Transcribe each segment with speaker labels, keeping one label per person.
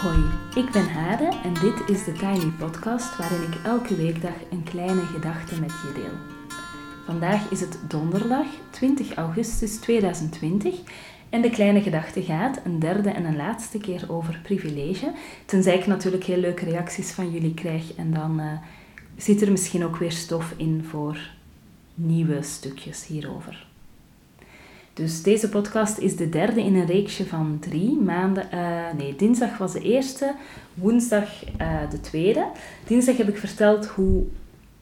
Speaker 1: Hoi, ik ben Hade en dit is de Tiny Podcast waarin ik elke weekdag een kleine gedachte met je deel. Vandaag is het donderdag 20 augustus 2020 en de kleine gedachte gaat een derde en een laatste keer over privilege. Tenzij ik natuurlijk heel leuke reacties van jullie krijg en dan uh, zit er misschien ook weer stof in voor nieuwe stukjes hierover. Dus deze podcast is de derde in een reeksje van drie maanden. Uh, nee, dinsdag was de eerste, woensdag uh, de tweede. Dinsdag heb ik verteld hoe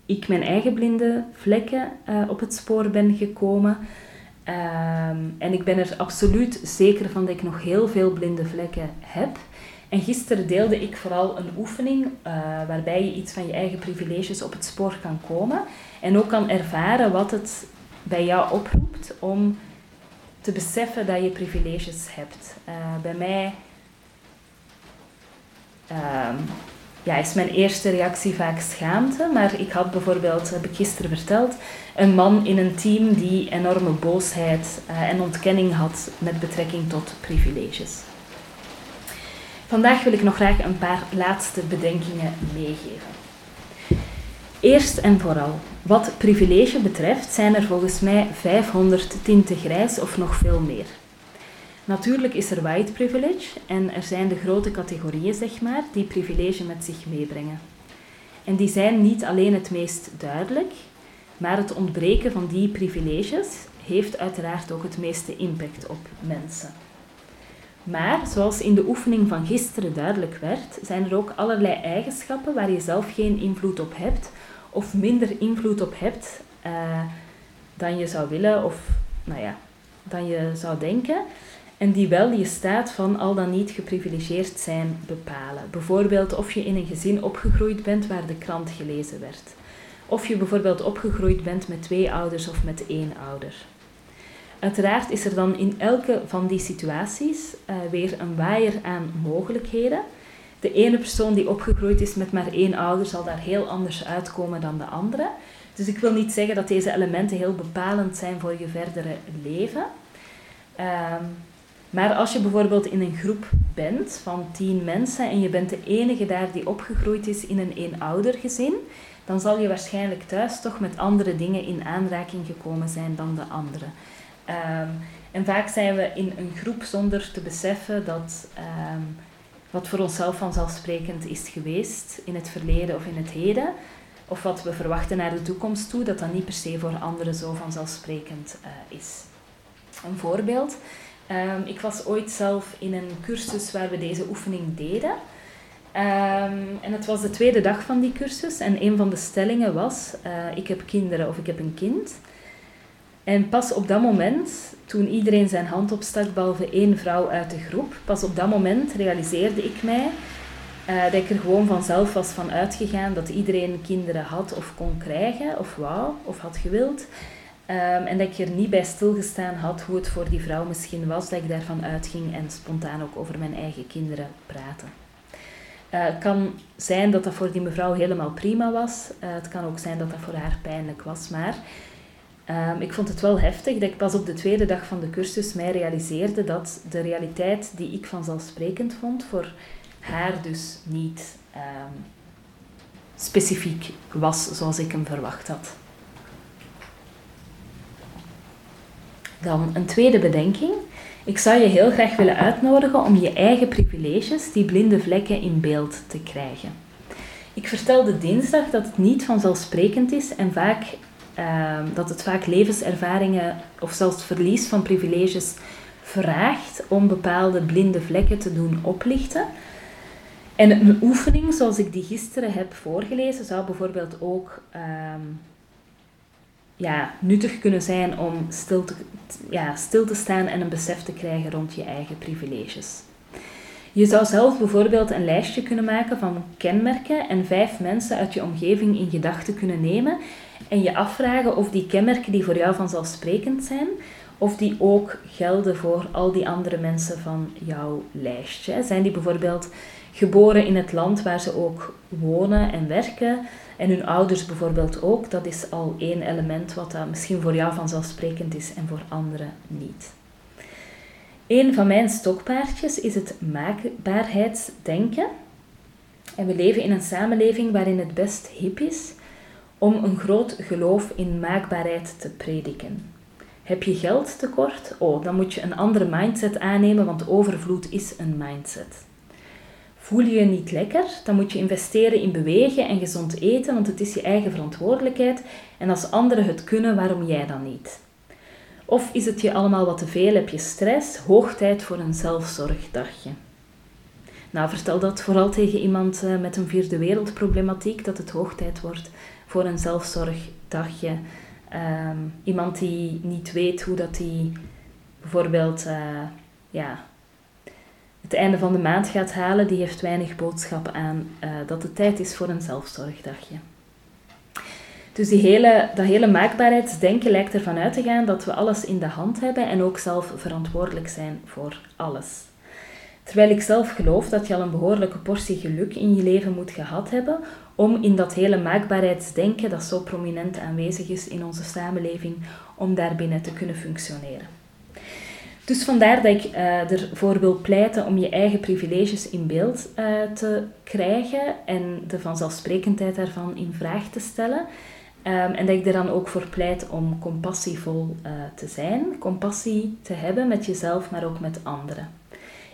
Speaker 1: ik mijn eigen blinde vlekken uh, op het spoor ben gekomen. Um, en ik ben er absoluut zeker van dat ik nog heel veel blinde vlekken heb. En gisteren deelde ik vooral een oefening waarbij je iets van je eigen privileges op het spoor kan komen. En ook kan ervaren wat het bij jou oproept om te beseffen dat je privileges hebt. Uh, bij mij uh, ja, is mijn eerste reactie vaak schaamte, maar ik had bijvoorbeeld, heb ik gisteren verteld, een man in een team die enorme boosheid uh, en ontkenning had met betrekking tot privileges. Vandaag wil ik nog graag een paar laatste bedenkingen meegeven. Eerst en vooral, wat privilege betreft zijn er volgens mij 500 tinten grijs of nog veel meer. Natuurlijk is er white privilege en er zijn de grote categorieën, zeg maar, die privilege met zich meebrengen. En die zijn niet alleen het meest duidelijk, maar het ontbreken van die privileges heeft uiteraard ook het meeste impact op mensen. Maar zoals in de oefening van gisteren duidelijk werd, zijn er ook allerlei eigenschappen waar je zelf geen invloed op hebt of minder invloed op hebt uh, dan je zou willen of nou ja, dan je zou denken. En die wel je staat van al dan niet geprivilegeerd zijn bepalen. Bijvoorbeeld of je in een gezin opgegroeid bent waar de krant gelezen werd. Of je bijvoorbeeld opgegroeid bent met twee ouders of met één ouder. Uiteraard is er dan in elke van die situaties uh, weer een waaier aan mogelijkheden de ene persoon die opgegroeid is met maar één ouder zal daar heel anders uitkomen dan de andere. Dus ik wil niet zeggen dat deze elementen heel bepalend zijn voor je verdere leven. Um, maar als je bijvoorbeeld in een groep bent van tien mensen en je bent de enige daar die opgegroeid is in een eenoudergezin, dan zal je waarschijnlijk thuis toch met andere dingen in aanraking gekomen zijn dan de anderen. Um, en vaak zijn we in een groep zonder te beseffen dat um, wat voor onszelf vanzelfsprekend is geweest in het verleden of in het heden, of wat we verwachten naar de toekomst toe, dat dat niet per se voor anderen zo vanzelfsprekend uh, is. Een voorbeeld. Um, ik was ooit zelf in een cursus waar we deze oefening deden. En het was de tweede dag van die cursus en een van de stellingen was: uh, Ik heb kinderen of ik heb een kind. En pas op dat moment, toen iedereen zijn hand opstak, behalve één vrouw uit de groep, pas op dat moment realiseerde ik mij uh, dat ik er gewoon vanzelf was van uitgegaan dat iedereen kinderen had of kon krijgen, of wou, of had gewild. Um, en dat ik er niet bij stilgestaan had hoe het voor die vrouw misschien was, dat ik daarvan uitging en spontaan ook over mijn eigen kinderen praten. Uh, het kan zijn dat dat voor die mevrouw helemaal prima was. Uh, het kan ook zijn dat dat voor haar pijnlijk was. Maar Um, ik vond het wel heftig dat ik pas op de tweede dag van de cursus mij realiseerde dat de realiteit die ik vanzelfsprekend vond, voor haar dus niet um, specifiek was zoals ik hem verwacht had. Dan een tweede bedenking. Ik zou je heel graag willen uitnodigen om je eigen privileges, die blinde vlekken, in beeld te krijgen. Ik vertelde dinsdag dat het niet vanzelfsprekend is en vaak Ehm, dat het vaak levenservaringen of zelfs verlies van privileges vraagt om bepaalde blinde vlekken te doen oplichten. En een oefening zoals ik die gisteren heb voorgelezen zou bijvoorbeeld ook ehm, ja, nuttig kunnen zijn om stil te, ja, stil te staan en een besef te krijgen rond je eigen privileges. Je zou zelf bijvoorbeeld een lijstje kunnen maken van kenmerken en vijf mensen uit je omgeving in gedachten kunnen nemen en je afvragen of die kenmerken die voor jou vanzelfsprekend zijn, of die ook gelden voor al die andere mensen van jouw lijstje. Zijn die bijvoorbeeld geboren in het land waar ze ook wonen en werken en hun ouders bijvoorbeeld ook? Dat is al één element wat dat misschien voor jou vanzelfsprekend is en voor anderen niet. Een van mijn stokpaardjes is het maakbaarheidsdenken. En we leven in een samenleving waarin het best hip is om een groot geloof in maakbaarheid te prediken. Heb je geld tekort? Oh, dan moet je een andere mindset aannemen, want overvloed is een mindset. Voel je je niet lekker? Dan moet je investeren in bewegen en gezond eten, want het is je eigen verantwoordelijkheid. En als anderen het kunnen, waarom jij dan niet? Of is het je allemaal wat te veel? Heb je stress? Hoog tijd voor een zelfzorgdagje. Nou, vertel dat vooral tegen iemand eh, met een vierde wereldproblematiek, dat het hoog tijd wordt voor een zelfzorgdagje. Um, iemand die niet weet hoe dat hij bijvoorbeeld uh, ja, het einde van de maand gaat halen, die heeft weinig boodschap aan uh, dat het tijd is voor een zelfzorgdagje. Dus die hele, dat hele maakbaarheidsdenken lijkt ervan uit te gaan dat we alles in de hand hebben en ook zelf verantwoordelijk zijn voor alles. Terwijl ik zelf geloof dat je al een behoorlijke portie geluk in je leven moet gehad hebben om in dat hele maakbaarheidsdenken dat zo prominent aanwezig is in onze samenleving, om daarbinnen te kunnen functioneren. Dus vandaar dat ik uh, ervoor wil pleiten om je eigen privileges in beeld uh, te krijgen en de vanzelfsprekendheid daarvan in vraag te stellen. Um, en dat ik er dan ook voor pleit om compassievol uh, te zijn, compassie te hebben met jezelf, maar ook met anderen.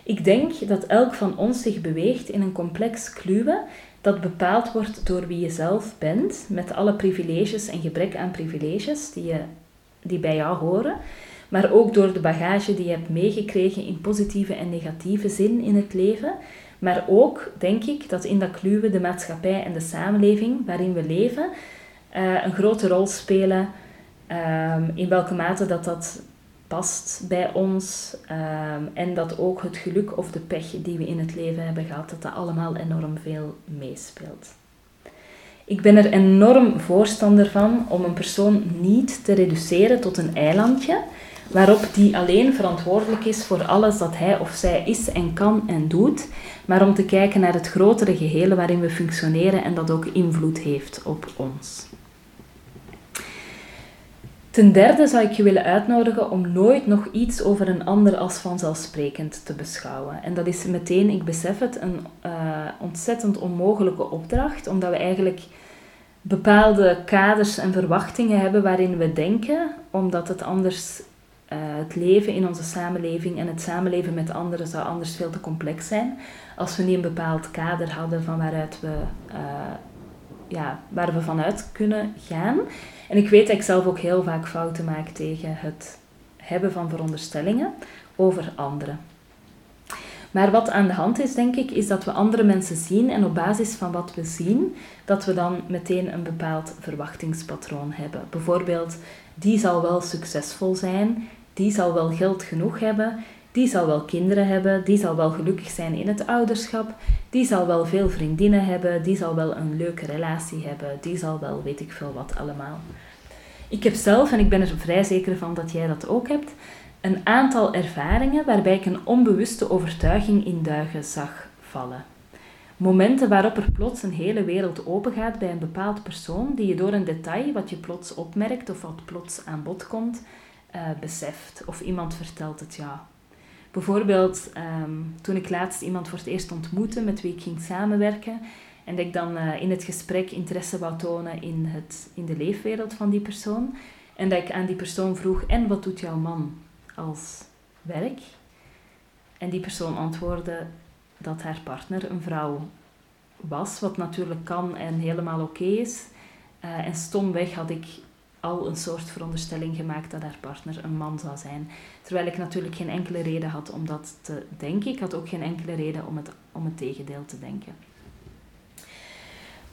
Speaker 1: Ik denk dat elk van ons zich beweegt in een complex kluwen dat bepaald wordt door wie je zelf bent, met alle privileges en gebrek aan privileges die, je, die bij jou horen, maar ook door de bagage die je hebt meegekregen in positieve en negatieve zin in het leven. Maar ook denk ik dat in dat kluwen de maatschappij en de samenleving waarin we leven uh, een grote rol spelen. Um, in welke mate dat dat bij ons um, en dat ook het geluk of de pech die we in het leven hebben gehad, dat dat allemaal enorm veel meespeelt. Ik ben er enorm voorstander van om een persoon niet te reduceren tot een eilandje, waarop die alleen verantwoordelijk is voor alles dat hij of zij is en kan en doet, maar om te kijken naar het grotere gehele waarin we functioneren en dat ook invloed heeft op ons. Ten derde zou ik je willen uitnodigen om nooit nog iets over een ander als vanzelfsprekend te beschouwen. En dat is meteen, ik besef het, een uh, ontzettend onmogelijke opdracht, omdat we eigenlijk bepaalde kaders en verwachtingen hebben waarin we denken, omdat het anders uh, het leven in onze samenleving en het samenleven met anderen zou anders veel te complex zijn. Als we niet een bepaald kader hadden van waaruit we, uh, ja, waar we vanuit kunnen gaan. En ik weet dat ik zelf ook heel vaak fouten maak tegen het hebben van veronderstellingen over anderen. Maar wat aan de hand is, denk ik, is dat we andere mensen zien en op basis van wat we zien, dat we dan meteen een bepaald verwachtingspatroon hebben. Bijvoorbeeld, die zal wel succesvol zijn, die zal wel geld genoeg hebben, die zal wel kinderen hebben, die zal wel gelukkig zijn in het ouderschap, die zal wel veel vriendinnen hebben, die zal wel een leuke relatie hebben, die zal wel weet ik veel wat allemaal. Ik heb zelf, en ik ben er vrij zeker van dat jij dat ook hebt, een aantal ervaringen waarbij ik een onbewuste overtuiging in duigen zag vallen. Momenten waarop er plots een hele wereld opengaat bij een bepaald persoon die je door een detail wat je plots opmerkt of wat plots aan bod komt, uh, beseft. Of iemand vertelt het ja. Bijvoorbeeld um, toen ik laatst iemand voor het eerst ontmoette met wie ik ging samenwerken en dat ik dan uh, in het gesprek interesse wou tonen in, het, in de leefwereld van die persoon. En dat ik aan die persoon vroeg, en wat doet jouw man als werk? En die persoon antwoordde dat haar partner een vrouw was, wat natuurlijk kan en helemaal oké is. Uh, en stomweg had ik al een soort veronderstelling gemaakt dat haar partner een man zou zijn. Terwijl ik natuurlijk geen enkele reden had om dat te denken. Ik had ook geen enkele reden om het, om het tegendeel te denken.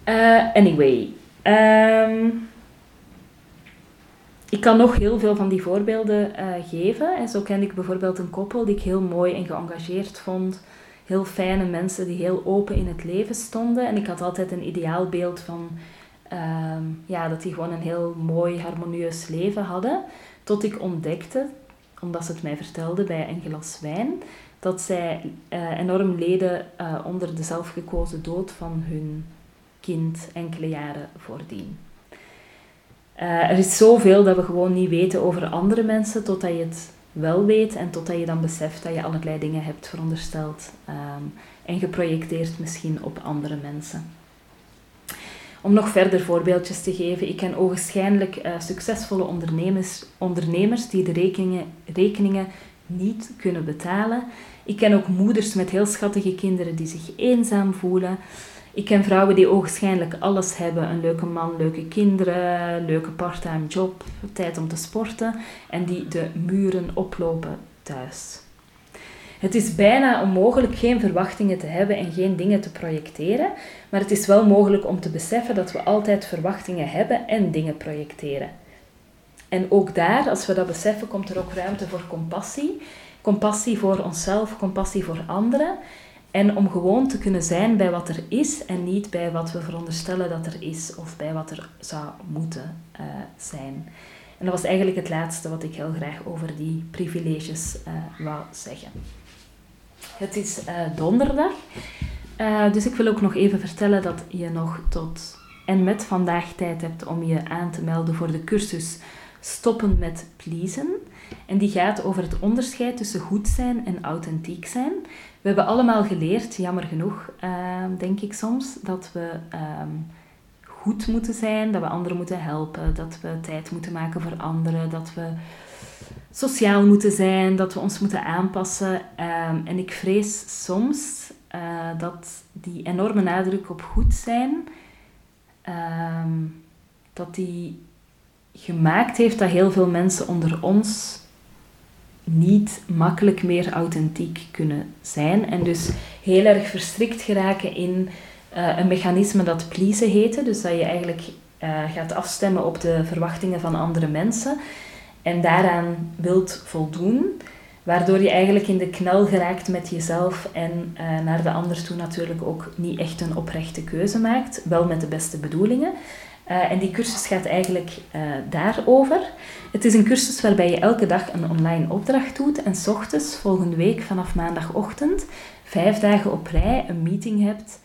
Speaker 1: Uh, anyway. Um, ik kan nog heel veel van die voorbeelden uh, geven. En zo ken ik bijvoorbeeld een koppel die ik heel mooi en geëngageerd vond. Heel fijne mensen die heel open in het leven stonden. En ik had altijd een ideaalbeeld van um, ja, dat die gewoon een heel mooi, harmonieus leven hadden. Tot ik ontdekte, omdat ze het mij vertelde bij een glas wijn, dat zij uh, enorm leden uh, onder de zelfgekozen dood van hun kind enkele jaren voordien. Uh, er is zoveel dat we gewoon niet weten over andere mensen totdat je het wel weet en totdat je dan beseft dat je allerlei dingen hebt verondersteld ehm, en geprojecteerd misschien op andere mensen. Om nog verder voorbeeldjes te geven, ik ken ogenschijnlijk uh, succesvolle ondernemers, ondernemers die de rekeningen, rekeningen niet kunnen betalen. Ik ken ook moeders met heel schattige kinderen die zich eenzaam voelen. Ik ken vrouwen die ogenschijnlijk alles hebben: een leuke man, leuke kinderen, leuke parttime job, tijd om te sporten en die de muren oplopen thuis. Het is bijna onmogelijk geen verwachtingen te hebben en geen dingen te projecteren, maar het is wel mogelijk om te beseffen dat we altijd verwachtingen hebben en dingen projecteren. En ook daar, als we dat beseffen, komt er ook ruimte voor compassie. Compassie voor onszelf, compassie voor anderen. En om gewoon te kunnen zijn bij wat er is en niet bij wat we veronderstellen dat er is of bij wat er zou moeten uh, zijn. En dat was eigenlijk het laatste wat ik heel graag over die privileges uh, wou zeggen. Het is uh, donderdag, dus ik wil ook nog even vertellen dat je nog tot en met vandaag tijd hebt om je aan te melden voor de cursus Stoppen met Pleasen. En die gaat over het onderscheid tussen goed zijn en authentiek zijn. We hebben allemaal geleerd, jammer genoeg, ehm, denk ik soms, dat we ehm, goed moeten zijn, dat we anderen moeten helpen, dat we tijd moeten maken voor anderen, dat we sociaal moeten zijn, dat we ons moeten aanpassen. Ehm, en ik vrees soms uh, dat die enorme nadruk op goed zijn, dat die gemaakt heeft dat heel veel mensen onder ons niet makkelijk meer authentiek kunnen zijn. En dus heel erg verstrikt geraken in uh, een mechanisme dat pleasen heette. Dus dat je eigenlijk uh, gaat afstemmen op de verwachtingen van andere mensen. En daaraan wilt voldoen. Waardoor je eigenlijk in de knel geraakt met jezelf en uh, naar de ander toe natuurlijk ook niet echt een oprechte keuze maakt. Wel met de beste bedoelingen. Uh, en die cursus gaat eigenlijk uh, daarover. Het is een cursus waarbij je elke dag een online opdracht doet en s ochtends volgende week vanaf maandagochtend vijf dagen op rij een meeting hebt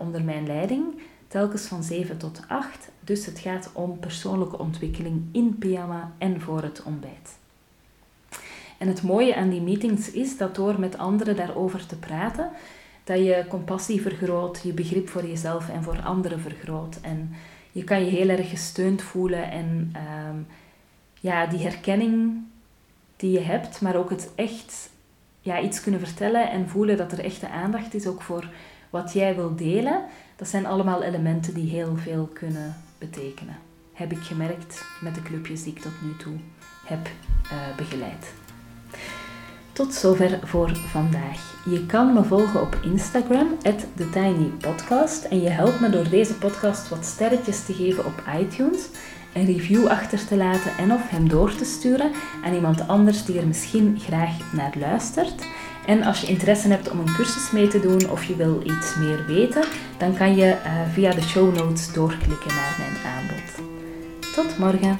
Speaker 1: onder mijn leiding, telkens van 7 tot 8. Dus het gaat om persoonlijke ontwikkeling in pyjama en voor het ontbijt. En het mooie aan die meetings is dat door met anderen daarover te praten, dat je compassie vergroot, je begrip voor jezelf en voor anderen vergroot. En je kan je heel erg gesteund voelen en ehm, ja, die herkenning die je hebt, maar ook het echt ja, iets kunnen vertellen en voelen dat er echte aandacht is ook voor wat jij wil delen, dat zijn allemaal elementen die heel veel kunnen betekenen. Heb ik gemerkt met de clubjes die ik tot nu toe heb uh, begeleid. Tot zover voor vandaag. Je kan me volgen op Instagram, TheTinyPodcast. En je helpt me door deze podcast wat sterretjes te geven op iTunes, een review achter te laten en of hem door te sturen aan iemand anders die er misschien graag naar luistert. En als je interesse hebt om een cursus mee te doen of je wil iets meer weten, dan kan je uh, via de show notes doorklikken naar mijn aanbod. Tot morgen!